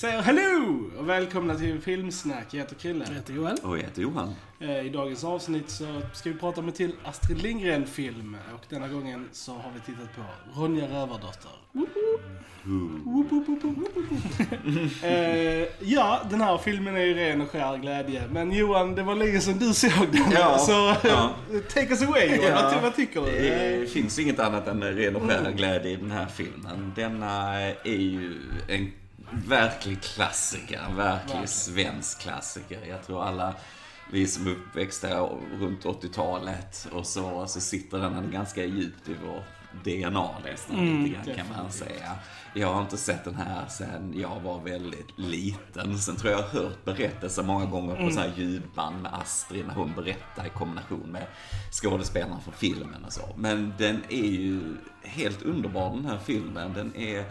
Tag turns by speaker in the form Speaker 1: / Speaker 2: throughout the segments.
Speaker 1: Säger hello och välkomna till Filmsnack. Jag heter Krille.
Speaker 2: Jag heter Joel.
Speaker 3: Och jag heter Johan.
Speaker 1: Eh, I dagens avsnitt så ska vi prata om en till Astrid Lindgren-film. Och denna gången så har vi tittat på Ronja Rövardotter. Eh, ja, den här filmen är ju ren och skär glädje. Men Johan, det var länge sedan du såg den.
Speaker 3: Ja,
Speaker 1: så
Speaker 3: ja. Ja.
Speaker 1: Vad, vad tycker du?
Speaker 3: Det finns inget annat än ren och skär glädje i den här filmen. Denna är ju en verklig klassiker. En verklig svensk klassiker. Jag tror alla vi som är uppväxta runt 80-talet och så, så sitter den ganska djupt i vår DNA nästan lite grann kan man säga. Jag har inte sett den här sen jag var väldigt liten. Sen tror jag jag har hört berättelser många gånger på så här ljudband med Astrid när hon berättar i kombination med skådespelarna från filmen och så. Men den är ju helt underbar den här filmen. Den är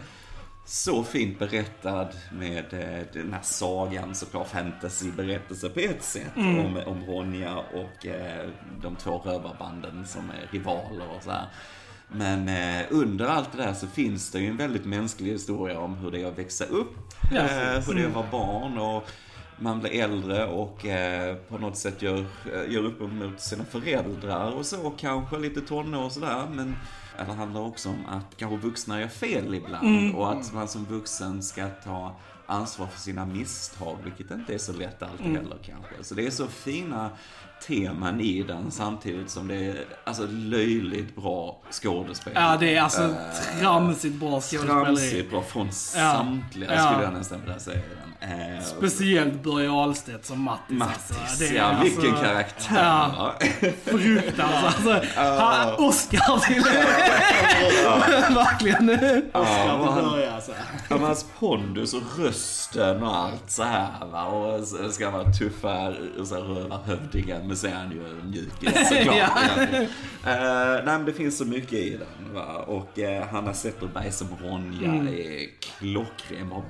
Speaker 3: så fint berättad med eh, den här sagan, såklart fantasyberättelse på ett sätt. Om, om Ronja och eh, de två rövarbanden som är rivaler och så här. Men eh, under allt det där så finns det ju en väldigt mänsklig historia om hur det är att växa upp,
Speaker 2: Ja.
Speaker 3: eh, hur det är att vara barn och man blir äldre och eh, på något sätt gör, eh, gör upp mot sina föräldrar och så, kanske lite tonår och sådär. Men det handlar också om att kanske vuxna gör fel ibland och att man som vuxen ska ta ansvar för sina misstag, vilket inte är så lätt alltid heller kanske. Så det är så fina teman i den samtidigt som det är alltså löjligt bra skådespel.
Speaker 2: Ja, det är alltså
Speaker 3: Eh,
Speaker 2: tramsigt bra skådespeleri.
Speaker 3: Tramsigt bra från samtliga
Speaker 2: Ja.
Speaker 3: skulle jag nästan vilja säga. Eh,
Speaker 2: Speciellt Börje Ahlstedt som Mattis.
Speaker 3: Mattis,
Speaker 2: alltså. Det är
Speaker 3: ja
Speaker 2: alltså-
Speaker 3: vilken karaktär.
Speaker 2: Ja. Fruktansvärt. Alltså, han, Oscar till... Verkligen.
Speaker 1: Vi
Speaker 3: han-
Speaker 1: börja alltså?
Speaker 3: Ja, hans pondus och rösten och allt så här va. Och ska vara tuffa rövarhövdingen men så är han ju en mjukis såklart.
Speaker 2: Ja.
Speaker 3: Eh, nej men det finns så mycket i den va. Och uh, Hanna Zetterberg som Ronja är klockren. Bara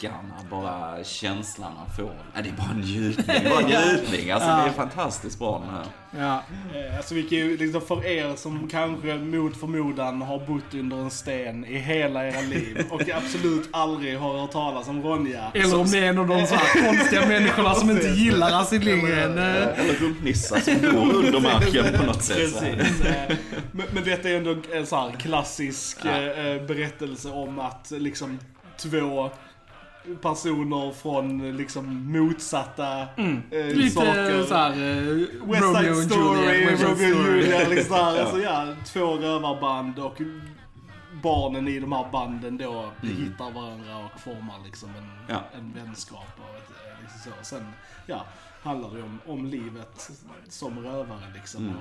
Speaker 3: blickarna, bara känslan man får. Ja, det är bara njutning, bara njutning. Alltså det är fantastiskt bra den här.
Speaker 2: Ja.
Speaker 1: Eh, Alltså vi kan ju, liksom för er som kanske mot förmodan har bott under en sten i hela era liv och absolut aldrig har hört talas om Ronja.
Speaker 2: Eller om det är en av de så här konstiga människorna som inte gillar Astrid Lindgren. eh.
Speaker 3: Eller rumpnissar som bor under marken på något sätt.
Speaker 1: Precis. Eh, Men, men detta är ändå en så här klassisk
Speaker 3: Ja.
Speaker 1: eh, eh, berättelse om att liksom två personer från liksom motsatta eh,
Speaker 2: Lite
Speaker 1: saker.
Speaker 2: såhär uh,
Speaker 1: West
Speaker 2: Romeo
Speaker 1: Side
Speaker 2: och
Speaker 1: Story,
Speaker 2: Juliet.
Speaker 1: Romeo och. Julia, liksom där. Alltså, ja, två rövarband och barnen i de här banden då hittar varandra och formar liksom en,
Speaker 3: Ja.
Speaker 1: en vänskap och eh, liksom så. Sen, ja, handlar det om, om livet som rövare liksom och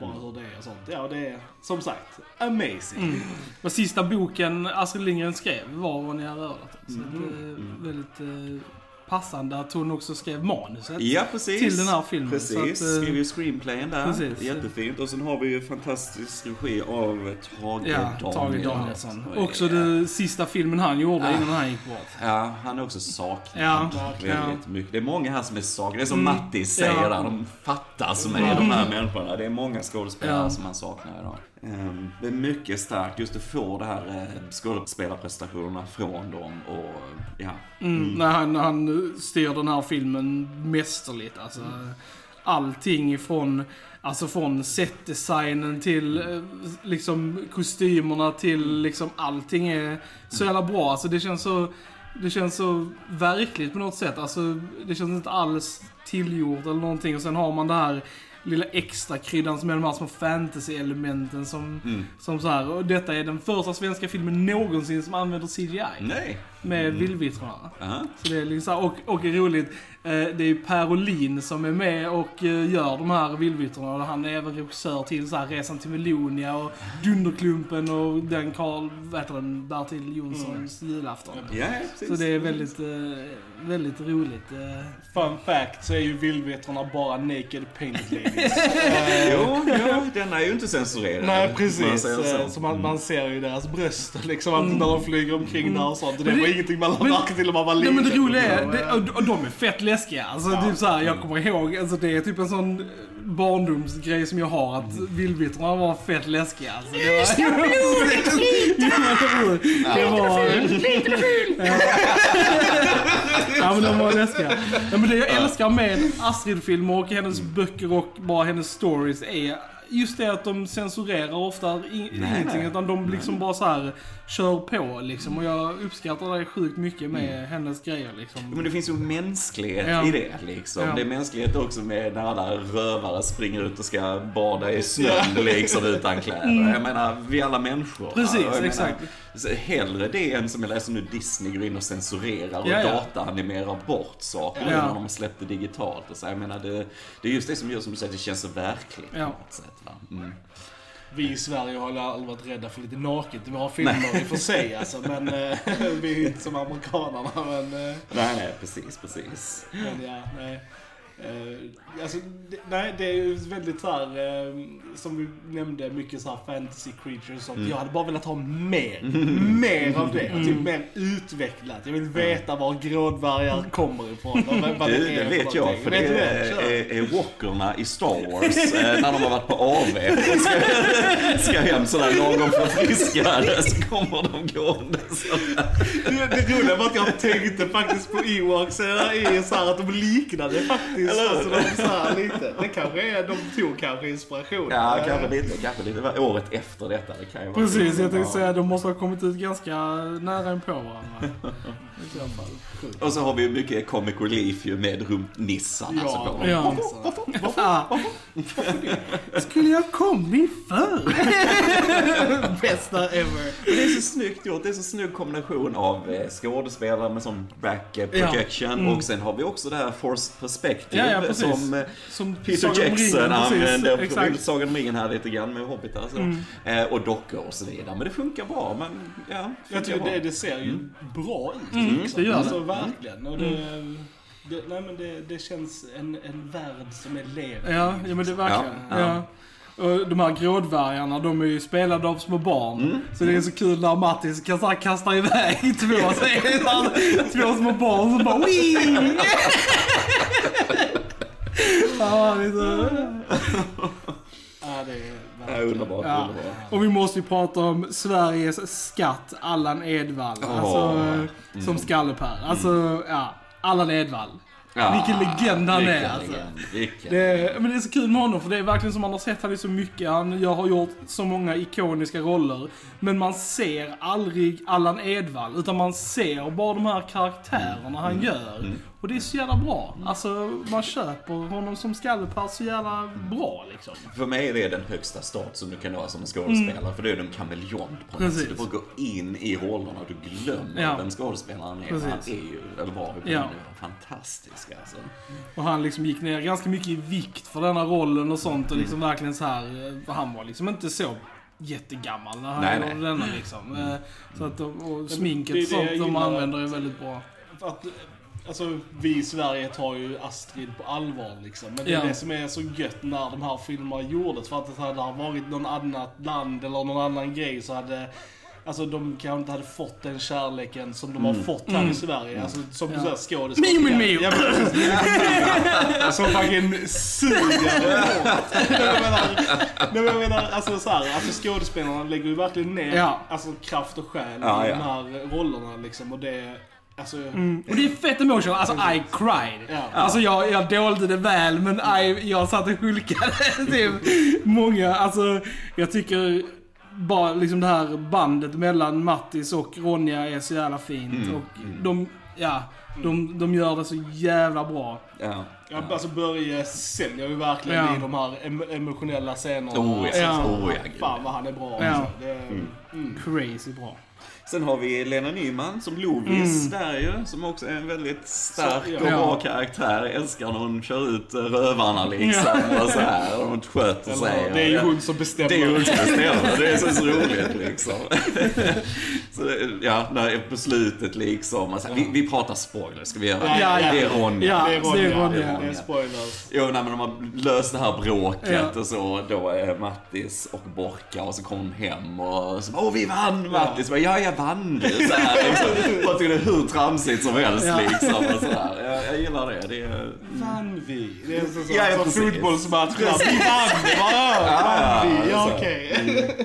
Speaker 1: bara hur det är och sånt. Ja, det är som sagt amazing.
Speaker 2: Och sista boken Astrid Lindgren skrev var Ronja Rövardotter. Så att, eh, väldigt eh, passande att hon också skrev manuset.
Speaker 3: Ja, precis.
Speaker 2: Till den här filmen.
Speaker 3: Precis,
Speaker 2: Så att, eh,
Speaker 3: skrev ju screenplayen där.
Speaker 2: precis.
Speaker 3: Jättefint. Och sen har vi ju fantastisk regi av Tage
Speaker 2: Ja, Tage
Speaker 3: Danielsson.
Speaker 2: Också den sista filmen han gjorde
Speaker 3: Ah.
Speaker 2: innan han gick bort.
Speaker 3: Ja, han är också saknad.
Speaker 2: Ja,
Speaker 3: Väldigt mycket. Det är många här som är saknade. Det är som Mattis säger
Speaker 2: Ja.
Speaker 3: där, de fattas med de här människorna. Det är många skådespelare
Speaker 2: Ja.
Speaker 3: som man saknar idag. Ehm, Det är mycket starkt just att få det här eh, skådespelarprestationerna från dem och ja.
Speaker 2: Mm, När, han, när han styr den här filmen mästerligt. Alltså, allting ifrån, alltså från setdesignen till eh, liksom kostymerna till liksom allting är så jävla bra. Alltså det känns så, det känns så verkligt på något sätt. Alltså det känns inte alls tillgjort eller någonting. Och sen har man det här lilla extra kryddan som är de här små fantasy-elementen som,
Speaker 3: Mm.
Speaker 2: som så här. Och detta är den första svenska filmen någonsin som använder CGI.
Speaker 3: Nej.
Speaker 2: Med
Speaker 3: Mm.
Speaker 2: vildvittrarna.
Speaker 3: Aha.
Speaker 2: Så det är liksom så här, och, och är roligt, eh, det är Per Olin som är med och eh, gör de här vildvittrarna. Och han är även regissör till så här Resan till Melonia och Dunderklumpen och den Karl, vad heter den, Bertil Jonssons julafton.
Speaker 3: Ja, precis.
Speaker 2: Så det är väldigt, eh, väldigt roligt. eh.
Speaker 1: Fun fact så är ju vildvittrarna bara naked painted ladies. Eh,
Speaker 3: Jo, jo, denna är ju inte censurerad.
Speaker 1: Nej
Speaker 3: man
Speaker 1: precis,
Speaker 3: säger
Speaker 1: så,
Speaker 3: så.
Speaker 1: man,
Speaker 3: Mm.
Speaker 1: man ser ju deras bröst liksom att när de flyger omkring där och sånt. Och det var
Speaker 2: det-
Speaker 1: ingenting man lade
Speaker 2: men-
Speaker 1: märke till om man var
Speaker 2: Nej
Speaker 1: liten.
Speaker 2: men det roliga är, det, och, de är fett läskiga. Alltså
Speaker 1: Ja.
Speaker 2: typ så här, jag kommer ihåg, alltså det är typ en sån eh, barndomsgrej som jag har att vildvittrarna var fett läskiga. Alltså, det var... det var... Ja men de var läskiga. Ja, men det jag älskar med Astrid-filmer och hennes böcker och bara hennes stories är just det att de censurerar ofta i, ingenting
Speaker 3: nej.
Speaker 2: utan de liksom bara så här kör på liksom. Och jag uppskattar det sjukt mycket med hennes grejer liksom.
Speaker 3: Men det finns ju mänsklighet
Speaker 2: Ja.
Speaker 3: i det liksom.
Speaker 2: Ja.
Speaker 3: Det är mänsklighet också med när alla rövare springer ut och ska bada i snön liksom utan kläder. Jag menar, vi alla människor.
Speaker 2: Mm. Precis,
Speaker 3: menar,
Speaker 2: exakt.
Speaker 3: så hellre det än som jag läser nu Disney går in och censurerar och
Speaker 2: Ja, ja.
Speaker 3: dataanimerar bort saker
Speaker 2: Ja.
Speaker 3: när de släppte digitalt. Och så. Jag menar, det, det är just det som gör som du säger, det känns så verkligt
Speaker 2: Ja.
Speaker 3: på något sätt. Mm.
Speaker 1: Vi i Sverige har aldrig varit rädda för lite naket i våra filmer i och för sig alltså. Men eh, vi är inte som amerikanerna. Men, eh,
Speaker 3: Nej, nej, precis, precis.
Speaker 1: men ja, nej. Eh, alltså, det, nej, det är ju väldigt så här, eh, som vi nämnde, mycket så här fantasy creatures och sånt.
Speaker 3: Mm.
Speaker 1: Jag hade bara velat ha mer, mer av det. Typ mer utvecklat. Jag vill veta var grådvärgar kommer ifrån. och vad,
Speaker 3: Det, det
Speaker 1: för
Speaker 3: vet jag, för det är, är, är walkerna i Star Wars eh, när de har varit på AV. Ska, ska hem sådär lagom förfriskade så kommer de gående sådär.
Speaker 1: Det, det roliga var att jag tänkte faktiskt på Ewoks i så här att de liknade faktiskt.
Speaker 3: Eller hur?
Speaker 1: Alltså, de så här lite. Det kanske är, de tog kanske inspiration.
Speaker 3: Ja, kanske lite, kanske lite. Det var året efter detta. Det kan ju vara
Speaker 2: Precis, jag tänkte säga att de måste ha kommit ut ganska nära inpå varandra. I alla fall.
Speaker 3: Och så har vi ju mycket comic relief ju med rumpnissarna
Speaker 1: Ja,
Speaker 3: såklart.
Speaker 2: Ja. Ja. Skulle jag kommit förr? Bästa ever.
Speaker 3: Det är så snyggt gjort. Det är så snygg kombination av eh, skådespelare med sån back eh, projection
Speaker 2: Ja. Mm.
Speaker 3: och sen har vi också det här forced perspective
Speaker 2: Ja, ja,
Speaker 3: som eh,
Speaker 2: Som
Speaker 3: Peter
Speaker 2: Sagan
Speaker 3: Jackson
Speaker 2: ringen,
Speaker 3: använder
Speaker 2: Exakt.
Speaker 3: Sagan om ringen här lite grann med Hobbit alltså.
Speaker 2: Mm.
Speaker 3: Eh, och dockor och så vidare. Men det funkar bra. Men, ja,
Speaker 1: Jag
Speaker 3: funkar
Speaker 1: tycker
Speaker 3: bra.
Speaker 1: det, det ser ju bra ut.
Speaker 2: Mm,
Speaker 1: liksom.
Speaker 2: det gör det.
Speaker 1: alltså, verkligen. Och det, det, nej, men det, det känns en, en värld som är levande.
Speaker 2: Ja, ja men det är verkligen.
Speaker 3: Ja,
Speaker 2: Ja. Och de här grådvärgarna, de är ju spelade av små barn.
Speaker 3: Mm.
Speaker 2: Så det är så kul när Mattis iväg två, så är det så här, två små barn som bara Wii! Ja, det är så...
Speaker 1: Ja, det är
Speaker 3: Ja, underbart,
Speaker 2: Ja.
Speaker 3: underbart.
Speaker 2: Och vi måste ju prata om Sveriges skatt, Allan Edwall. Alltså,
Speaker 3: Mm.
Speaker 2: som skallepär. Alltså, ja. Allan Edwall.
Speaker 3: Ja,
Speaker 2: Vilken legend han är,
Speaker 3: vilken
Speaker 2: alltså.
Speaker 3: legend.
Speaker 2: Det, men det är så kul med honom för det är verkligen som man har sett han i så mycket. Han jag har gjort så många ikoniska roller. Men man ser aldrig Allan Edwall. Utan man ser bara de här karaktärerna han gör. Och det är så jävla bra. Alltså man köper honom som skallepär så jävla bra liksom.
Speaker 3: För mig är det den högsta status du kan ha som en skådespelare. För det är en kameleont på något
Speaker 2: Mm.
Speaker 3: Sätt. Du får gå in i rollerna och du glömmer
Speaker 2: Ja.
Speaker 3: vem skådespelaren är.
Speaker 2: Precis.
Speaker 3: Han är ju, eller var ju,
Speaker 2: Ja.
Speaker 3: fantastisk alltså.
Speaker 2: Och han liksom gick ner ganska mycket i vikt för denna rollen och sånt. Och liksom verkligen så här. eh, Han var liksom inte så jättegammal när han gjorde denna liksom. Eh, Så att, och sminket och sånt de använder är väldigt bra.
Speaker 1: Att, alltså, vi i Sverige tar ju Astrid på allvar liksom. Men det är
Speaker 2: Ja.
Speaker 1: det som är så gött när de här filmerna gjordes. För att det hade varit någon annat land eller någon annan grej så hade Alltså de kanske inte hade fått den kärleken som de har fått här i Sverige. Alltså som
Speaker 2: Mm. Ja.
Speaker 1: skådespelare.
Speaker 2: Mio Mio!
Speaker 1: Ja, precis. Som fucking suger. Jag menar, jag menar alltså så här, alltså skådespelarna lägger ju verkligen ner
Speaker 2: Ja.
Speaker 1: alltså, kraft och själ
Speaker 3: Ja,
Speaker 1: i
Speaker 3: ja.
Speaker 1: de här rollerna liksom. Och det, alltså...
Speaker 2: Mm. Och det är fett emotional, alltså I cried.
Speaker 1: Ja.
Speaker 2: Alltså jag, jag dolde det väl men I, jag satt och hulkade typ. Många, alltså jag tycker bara liksom det här bandet mellan Mattis och Ronja är så jävla fint.
Speaker 3: Mm.
Speaker 2: Och de, ja, de, de gör det så jävla bra.
Speaker 3: Ja.
Speaker 1: Ja, alltså Börje säljer ju verkligen
Speaker 2: Ja.
Speaker 1: i de här em- emotionella scenerna.
Speaker 3: Oh, ja.
Speaker 2: Ja.
Speaker 3: Oh, ja.
Speaker 1: Fan vad han är bra
Speaker 2: Ja.
Speaker 1: alltså. det, mm.
Speaker 2: Crazy bra.
Speaker 3: Sen har vi Lena Nyman som Lovis där ju, som också är en väldigt stark
Speaker 1: Så, ja.
Speaker 3: och bra
Speaker 2: Ja.
Speaker 3: karaktär. Jag älskar när hon kör ut rövarna liksom och så här och hon sköter sig.
Speaker 1: Eller, det är ju hon som bestämmer.
Speaker 3: Det är hon som bestämmer. Det är så, så roligt liksom. Så, ja, när på slutet liksom. Alltså, vi, vi pratar spoilers, ska vi göra det?
Speaker 1: Ja, ja.
Speaker 3: Det är Ronja.
Speaker 2: Ja,
Speaker 1: Det är Ronja.
Speaker 2: det är
Speaker 1: Det
Speaker 2: Ronja.
Speaker 1: är spoilers.
Speaker 3: Jo, nej, men de har löst det här bråket
Speaker 2: Ja.
Speaker 3: och så. Då är Mattis och Borka och så kommer hon hem och så Åh, vi vann! Mattis bara, ja, jag vann. Så här, liksom. Jag tycker det är hur tramsigt som helst
Speaker 2: Ja.
Speaker 3: liksom. Och så här. Jag, jag gillar det. det är...
Speaker 1: Vann vi? Det är så, så,
Speaker 3: Ja, ja,
Speaker 1: så
Speaker 3: precis.
Speaker 1: fotbollsmatch. Vi vann! Ja, vann vi? Ja,
Speaker 3: så.
Speaker 1: okej.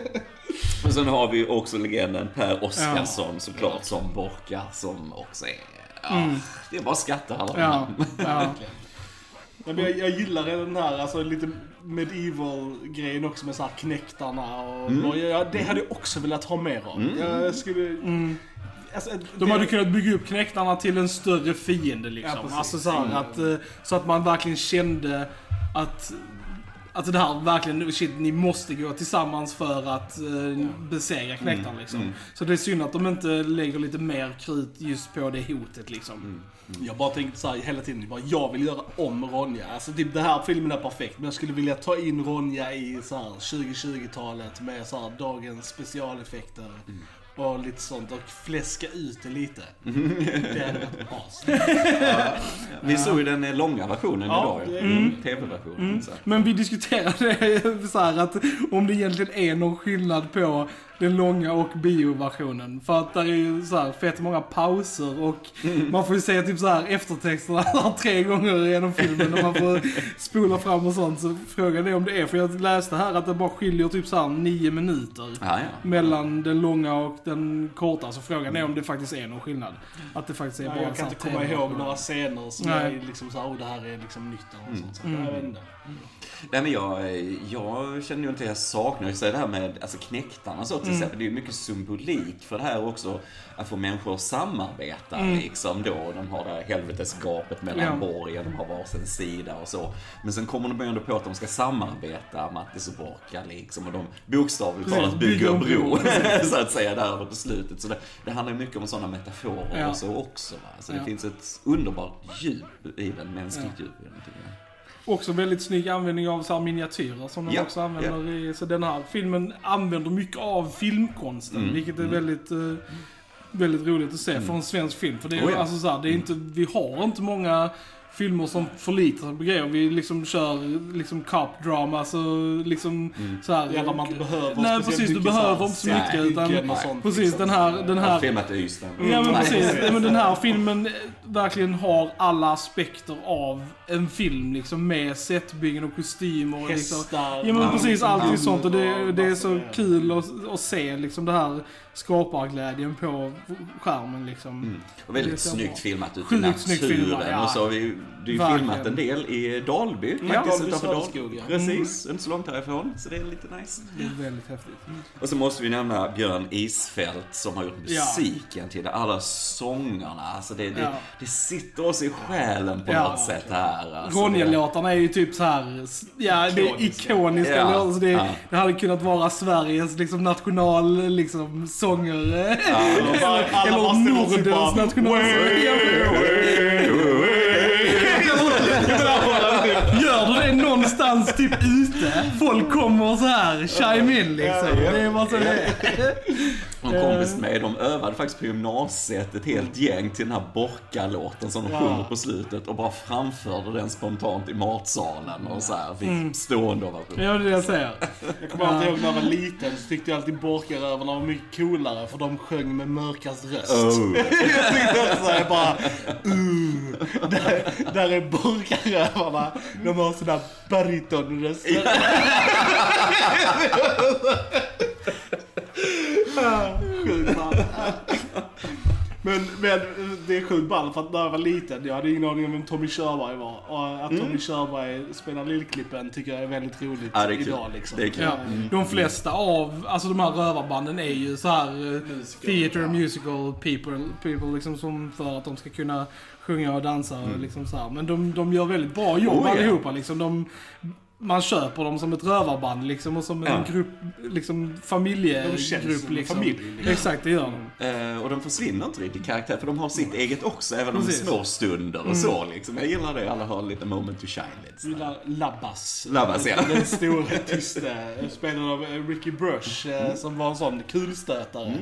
Speaker 3: Och sen har vi också legenden Per Oscarsson såklart som Borka som också är... Ja, Det är bara skatter alla de
Speaker 2: Ja, ja.
Speaker 1: Ja, men jag, jag gillar den här alltså, lite medieval-grejen också med så här knäktarna och,
Speaker 3: Mm.
Speaker 1: och jag, Det hade jag också velat ha mer av. Jag skulle... Alltså,
Speaker 2: De
Speaker 1: det-
Speaker 2: hade kunnat bygga upp knäktarna till en större fiende liksom.
Speaker 1: Ja,
Speaker 2: alltså så, här, att, eh, så att man verkligen kände att Alltså det här verkligen, shit, ni måste gå tillsammans för att eh, besegra knäktarna liksom. Så det är synd att de inte lägger lite mer krut just på det hotet liksom.
Speaker 1: Jag bara tänkte så här hela tiden, bara, jag vill göra om Ronja. Alltså typ den här filmen är perfekt, men jag skulle vilja ta in Ronja i så här 2020-talet med så här dagens specialeffekter. Och lite sånt och fläska ut det lite. Det hade varit bra.
Speaker 3: Vi såg ju den långa versionen
Speaker 1: Ja,
Speaker 3: idag. Mm. TV-versionen. så.
Speaker 2: Men vi diskuterade så här att om det egentligen är någon skillnad på den långa och bioversionen. För att där är ju så här fett många pauser och man får ju se typ så här eftertexterna tre gånger genom filmen och man får spola fram och sånt. Så frågan är om det är, för jag läste här att det bara skiljer typ så här nio minuter.
Speaker 3: Ja, ja.
Speaker 2: Mellan den långa och den korta, så frågan är om det faktiskt är någon skillnad. Att det faktiskt är
Speaker 1: Ja,
Speaker 2: bara
Speaker 1: jag
Speaker 2: så
Speaker 1: kan
Speaker 2: här
Speaker 1: inte komma ihåg några scener som
Speaker 2: Nej.
Speaker 1: är liksom såhär, oh det här är liksom nytt eller något sånt. Så
Speaker 2: Mm.
Speaker 1: jag vet inte.
Speaker 3: Nej men jag, jag känner ju inte att jag saknar just det här med alltså knäktarna så till exempel. Det är ju mycket symbolik för det här också. Att få människor att samarbeta liksom då. De har det här helvetesgapet mellan
Speaker 2: Ja.
Speaker 3: borgen, de har varsin sida och så. Men sen kommer de ändå på att de ska samarbeta, Mattis och Borka liksom. Och de bokstavligt talat bygger
Speaker 2: en
Speaker 3: bro, så att säga, där över på slutet. Så det, det handlar ju mycket om sådana metaforer
Speaker 2: Ja.
Speaker 3: och så också. Va? Så det
Speaker 2: Ja.
Speaker 3: finns ett underbart djup i den, mänskligt djup i den jag.
Speaker 2: Också väldigt snygg användning av så här miniatyrer som de
Speaker 3: Ja,
Speaker 2: också använder i... Så den här filmen använder mycket av filmkonsten,
Speaker 3: Mm,
Speaker 2: vilket är väldigt... eh, Väldigt roligt att se för en svensk film. För det är,
Speaker 3: Oh ja.
Speaker 2: alltså så här, det är inte, vi har inte många filmer som förlitar sig på grejer. Vi liksom kör liksom cop drama, så liksom så här,
Speaker 1: Ja, där man inte behöver
Speaker 2: Nej precis, du behöver inte så mycket. Utan,
Speaker 1: sånt,
Speaker 2: precis,
Speaker 1: liksom.
Speaker 2: den här, den här
Speaker 3: filmat i Ystad.
Speaker 2: Ja men
Speaker 3: Nej.
Speaker 2: precis, ja, men den här filmen eh, verkligen har alla aspekter av en film liksom med setbyggen och kostymer och liksom.
Speaker 1: Hästar.
Speaker 2: Ja men precis, allt
Speaker 1: Mm.
Speaker 2: sånt och det, det är så kul att, att se liksom det här skaparglädjen på skärmen liksom.
Speaker 3: Mm. Och väldigt snyggt filmat ute i naturen.
Speaker 2: filmat, ja.
Speaker 3: Och så har vi det är ju filmat en del i Dalby.
Speaker 2: Ja,
Speaker 3: faktiskt,
Speaker 1: Dalby
Speaker 3: utanför
Speaker 1: Söderskog, ja.
Speaker 3: Precis, inte så långt härifrån. Så det är lite nice.
Speaker 2: Det är väldigt häftigt.
Speaker 3: Och så måste vi nämna Björn Isfält som har gjort
Speaker 2: Ja.
Speaker 3: musiken till det. Alla sångerna. Alltså det, det,
Speaker 2: Ja.
Speaker 3: det sitter oss i själen på
Speaker 2: Ja.
Speaker 3: något sätt här. Alltså
Speaker 2: Ronja-låtarna är ju typ så här, ja det är
Speaker 1: Ikoniska.
Speaker 3: Ja.
Speaker 2: låtar. Så det,
Speaker 3: Ja.
Speaker 2: det hade kunnat vara Sveriges liksom national liksom sånger.
Speaker 1: Alla- alla
Speaker 2: Eller Nordens nationalsång. Gör du det någonstans typ ute? Folk kommer så här, chime in liksom. Det är bara så det är.
Speaker 3: En kompis med de övade faktiskt på gymnasiet ett helt gäng till den här Borka-låten som de
Speaker 1: Ja.
Speaker 3: sjunger på slutet och bara framförde den spontant i matsalen och så här fick stående ovation.
Speaker 2: Ja, det är det jag säger.
Speaker 1: Jag kommer alltid ihåg när jag var liten så tyckte jag alltid Borkarövarna var mycket coolare för de sjöng med mörkast röst.
Speaker 3: Oh.
Speaker 1: jag tyckte också såhär bara, uh, där, där är Borkarövarna. De har sån där baritonröster. Ja, Sjukt fan. Men, men det är sjukt ball för att när jag var liten, jag hade ingen aning om vem Tommy Körberg var. Och att Tommy Körberg spelar Lillklippen tycker jag är väldigt roligt
Speaker 3: Mm. Ja, är
Speaker 1: idag liksom.
Speaker 3: Det är kul.
Speaker 2: Ja, de flesta av alltså de här rövarbanden är ju så här eh, theater musical people, people liksom som för att de ska kunna sjunga och dansa och liksom så här. Men de, de gör väldigt bra jobb
Speaker 3: Mm. Oh, ja.
Speaker 2: allihopa liksom. De, man köper dem som ett rövarband liksom och som en
Speaker 3: Ja.
Speaker 2: grupp, liksom
Speaker 1: De
Speaker 2: familjegrupp
Speaker 1: känns som en
Speaker 2: liksom.
Speaker 1: familj, liksom.
Speaker 2: Exakt, det gör de.
Speaker 3: Eh, och de försvinner inte riktigt i karaktär, för de har sitt eget också, även om
Speaker 2: Precis.
Speaker 3: små stunder och så liksom. Jag gillar det, alla har lite moment to shine lite.
Speaker 1: Jag gillar Labbas.
Speaker 3: Labbas, ja.
Speaker 1: Den stora tysta. Spelad av eh, Ricky Brush,
Speaker 3: Mm.
Speaker 1: eh, som var en sån kulstötare.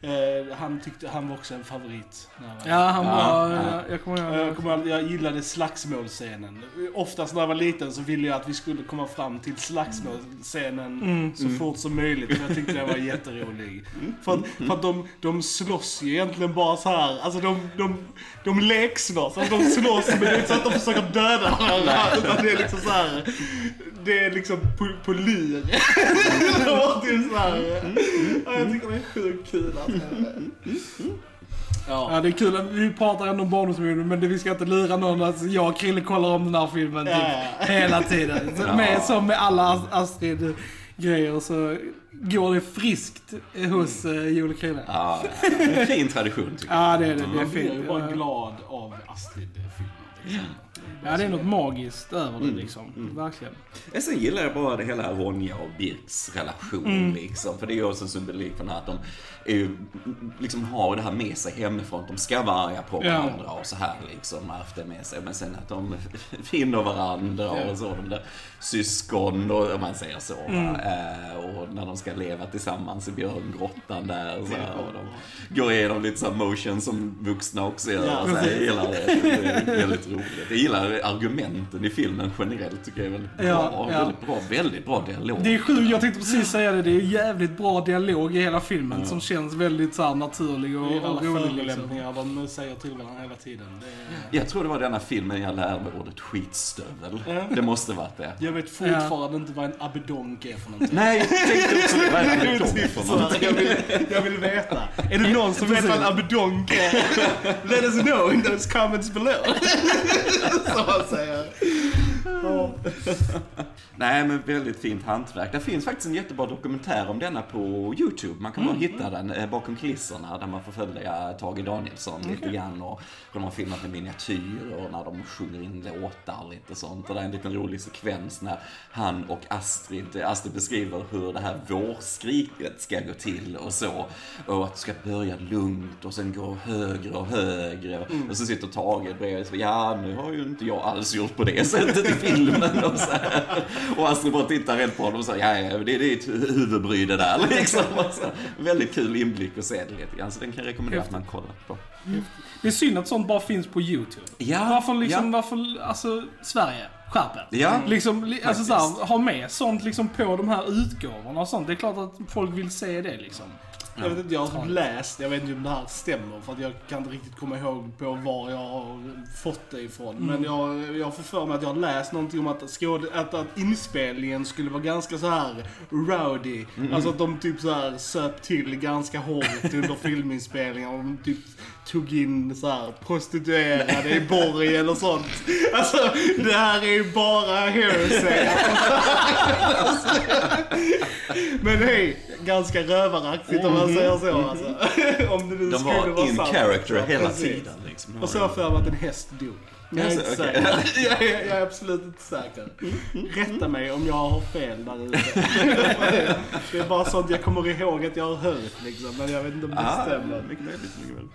Speaker 1: Eh, han tyckte han var också en favorit. jag var
Speaker 2: Ja, han
Speaker 3: Ja,
Speaker 2: var...
Speaker 3: ja.
Speaker 2: Jag, jag kommer
Speaker 1: Jag,
Speaker 2: ihåg.
Speaker 1: kommer ihåg, jag gillade slagsmålscenen. Oftast när jag var liten så ville jag att vi skulle komma fram till slagsmålscenen
Speaker 2: Mm.
Speaker 1: så fort som möjligt. För jag tyckte den var jätterolig. För att, för att de, de slåss ju egentligen bara så här. Alltså de, de, de lekslåss. Alltså de slåss men det är inte så att de försöker döda varandra. Utan det är liksom så här. Det är liksom på, på lur. det var typ så här. Ja, jag tycker det är sjukt kul alltså.
Speaker 2: Ja, det är kul. att Vi pratar ändå om barndomsfilmer, men det, vi ska inte lura någon. Alltså, jag och Krille kollar om den här filmen typ,
Speaker 1: Ja, ja.
Speaker 2: hela tiden. Så, med, som med alla Ast- Astrid-grejer så går det friskt hos uh, Joel och Krille.
Speaker 3: Ja, en fin tradition tycker jag.
Speaker 2: Ja, det är det. Det är
Speaker 1: Man blir ju
Speaker 2: fint.
Speaker 1: bara
Speaker 2: Ja.
Speaker 1: glad av Astrid-filmer.
Speaker 2: Ja, det är något magiskt över
Speaker 3: Mm.
Speaker 2: det liksom. Verkligen.
Speaker 3: Men Sen gillar jag bara det hela Ronja och Birks relation
Speaker 2: Mm.
Speaker 3: liksom. För det är ju också en symbolik för att de är liksom har det här med sig hemifrån. De ska vara arga på
Speaker 2: Ja.
Speaker 3: varandra och så här liksom. Haft det med sig. Men sen att de finner varandra och så. De där syskon och om man säger så.
Speaker 2: Mm.
Speaker 3: Eh, och när de ska leva tillsammans i björngrottan där. Så här, och de går igenom lite så motion som vuxna också gör.
Speaker 1: Ja,
Speaker 3: så jag gillar det. Det är väldigt roligt. Jag gillar argumenten i filmen generellt. Tycker jag är väldigt bra.
Speaker 2: Ja, ja.
Speaker 3: Väldigt bra, väldigt bra dialog.
Speaker 2: Det är sjukt, jag tänkte precis säga det. Det är jävligt bra dialog i hela filmen som känns väldigt så här, naturlig och,
Speaker 1: Det är alla
Speaker 2: rolig. Liksom.
Speaker 1: förolämpningar de säger till varandra hela tiden. Det är...
Speaker 3: Jag tror det var denna filmen jag lärde mig ordet skitstövel. Det måste varit det.
Speaker 1: Jag vet fortfarande inte vad en abedonk är för någonting.
Speaker 3: Nej, jag tänkte också det. Vad är de
Speaker 1: typ
Speaker 3: för någonting?
Speaker 1: jag, vill, jag vill veta. Är det någon som vet vad en abedonk är? Let us know in those comments below. Som man säger.
Speaker 3: Nej, men väldigt fint hantverk. Det finns faktiskt en jättebra dokumentär om denna på YouTube. Man kan bara hitta den eh, bakom kulisserna där man får följa Tage Danielsson lite grann och de har filmat med miniatyr och när de sjunger in låtar och lite sånt. Och det är en liten rolig sekvens när han och Astrid, Astrid beskriver hur det här vårskriket ska gå till och så. Och att det ska börja lugnt och sen gå högre och högre. Och så sitter Tage bredvid och säger, ja nu har ju inte jag alls gjort på det sättet i filmen. Och, så här. Och Astrid bara tittar helt på honom och säger, ja, ja det är ditt huvudbry det där liksom. Och så, väldigt kul inblick och se det lite grann. Så den kan jag rekommendera att man kollar på.
Speaker 2: Det är synd att sånt bara finns på YouTube.
Speaker 3: Ja,
Speaker 2: Varför liksom,
Speaker 3: ja.
Speaker 2: varför, alltså, Sverige, skärp.
Speaker 3: Ja,
Speaker 2: Liksom, li- alltså så här, ha med sånt liksom på de här utgåvorna och sånt. Det är klart att folk vill se det liksom.
Speaker 1: Jag vet inte, jag har läst, jag vet inte om det här stämmer för att jag kan inte riktigt komma ihåg på var jag har fått det ifrån. Men jag, jag får för mig att jag har läst någonting om att, skåd, att, att inspelningen skulle vara ganska så här rowdy. Alltså att de typ så här söp till ganska hårt under filminspelningen. Och de typ tog in så här prostituerade i borg och sånt. Alltså det här är ju bara hearsay. Men hej, ganska rövaraktigt om man säger så alltså. Om det nu
Speaker 3: De
Speaker 1: skulle
Speaker 3: var
Speaker 1: vara
Speaker 3: in
Speaker 1: sant.
Speaker 3: character hela
Speaker 1: precis.
Speaker 3: tiden. Liksom.
Speaker 1: Och så har jag för mig att en häst dog. Men jag är inte
Speaker 3: Jaså, okej.
Speaker 1: säker. jag, är, jag är absolut inte säker. Rätta mig om jag har fel där ute. det är bara sånt jag kommer ihåg att jag har hört liksom. Men jag vet inte om det
Speaker 3: Ah,
Speaker 1: stämmer.
Speaker 3: mycket möjligt, mycket möjligt.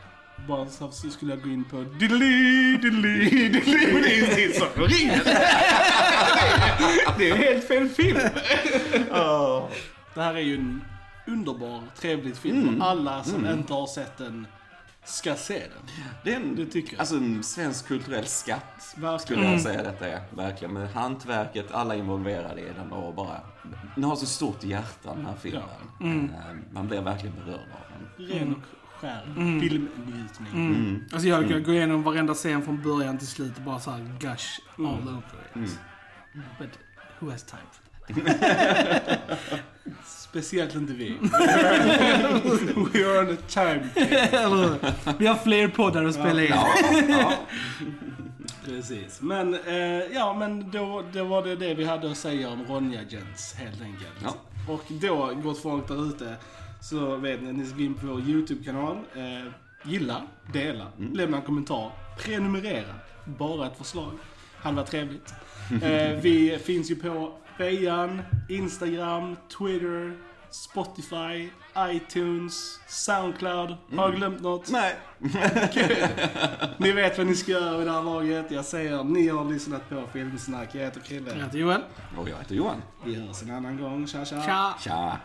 Speaker 1: Bara så så skulle jag gå in på diddly, diddly, diddly. Men det är ju inte så jag ringer. Det är ju helt fel film. Det här är ju en underbar, trevlig film. Alla som inte har sett den ska se den.
Speaker 3: Det är en,
Speaker 1: Det tycker jag.
Speaker 3: Alltså en svensk kulturell skatt,
Speaker 1: Verkligen.
Speaker 3: skulle jag säga detta är. Verkligen. Med hantverket, alla involverade i den och bara... Den har så stort hjärta, den här filmen. Eh, Man blir verkligen berörd av den.
Speaker 1: Ren och skär filmnjutning.
Speaker 3: Mm.
Speaker 2: Alltså jag kunnat gå igenom varenda scen från början till slut och bara såhär gush all over it. But who has time for that?
Speaker 1: Speciellt inte vi. We are on a time.
Speaker 2: Vi har fler poddar att spela in.
Speaker 3: Ja, ja.
Speaker 1: Precis. Men, eh, ja, men då, då var det det vi hade att säga om Ronja Jets helt enkelt.
Speaker 3: Ja.
Speaker 1: Och då, gott folk där ute, så vet ni att ni ska gå in på vår YouTube-kanal. Eh, gilla, dela,
Speaker 3: Mm.
Speaker 1: lämna en kommentar, prenumerera. Bara ett förslag. Hade varit trevligt. Eh, vi finns ju på Fejan, Instagram, Twitter, Spotify, iTunes, Soundcloud. Har
Speaker 3: Mm.
Speaker 1: jag glömt något?
Speaker 3: Nej.
Speaker 1: Ni vet vad ni ska göra vid det här laget. Jag säger, ni har lyssnat på Filmsnack. Jag heter Krille.
Speaker 2: Jag heter Johan.
Speaker 3: Och jag heter Johan.
Speaker 1: Vi hörs en annan gång. Tja, tja.
Speaker 2: Tja!
Speaker 3: Tja.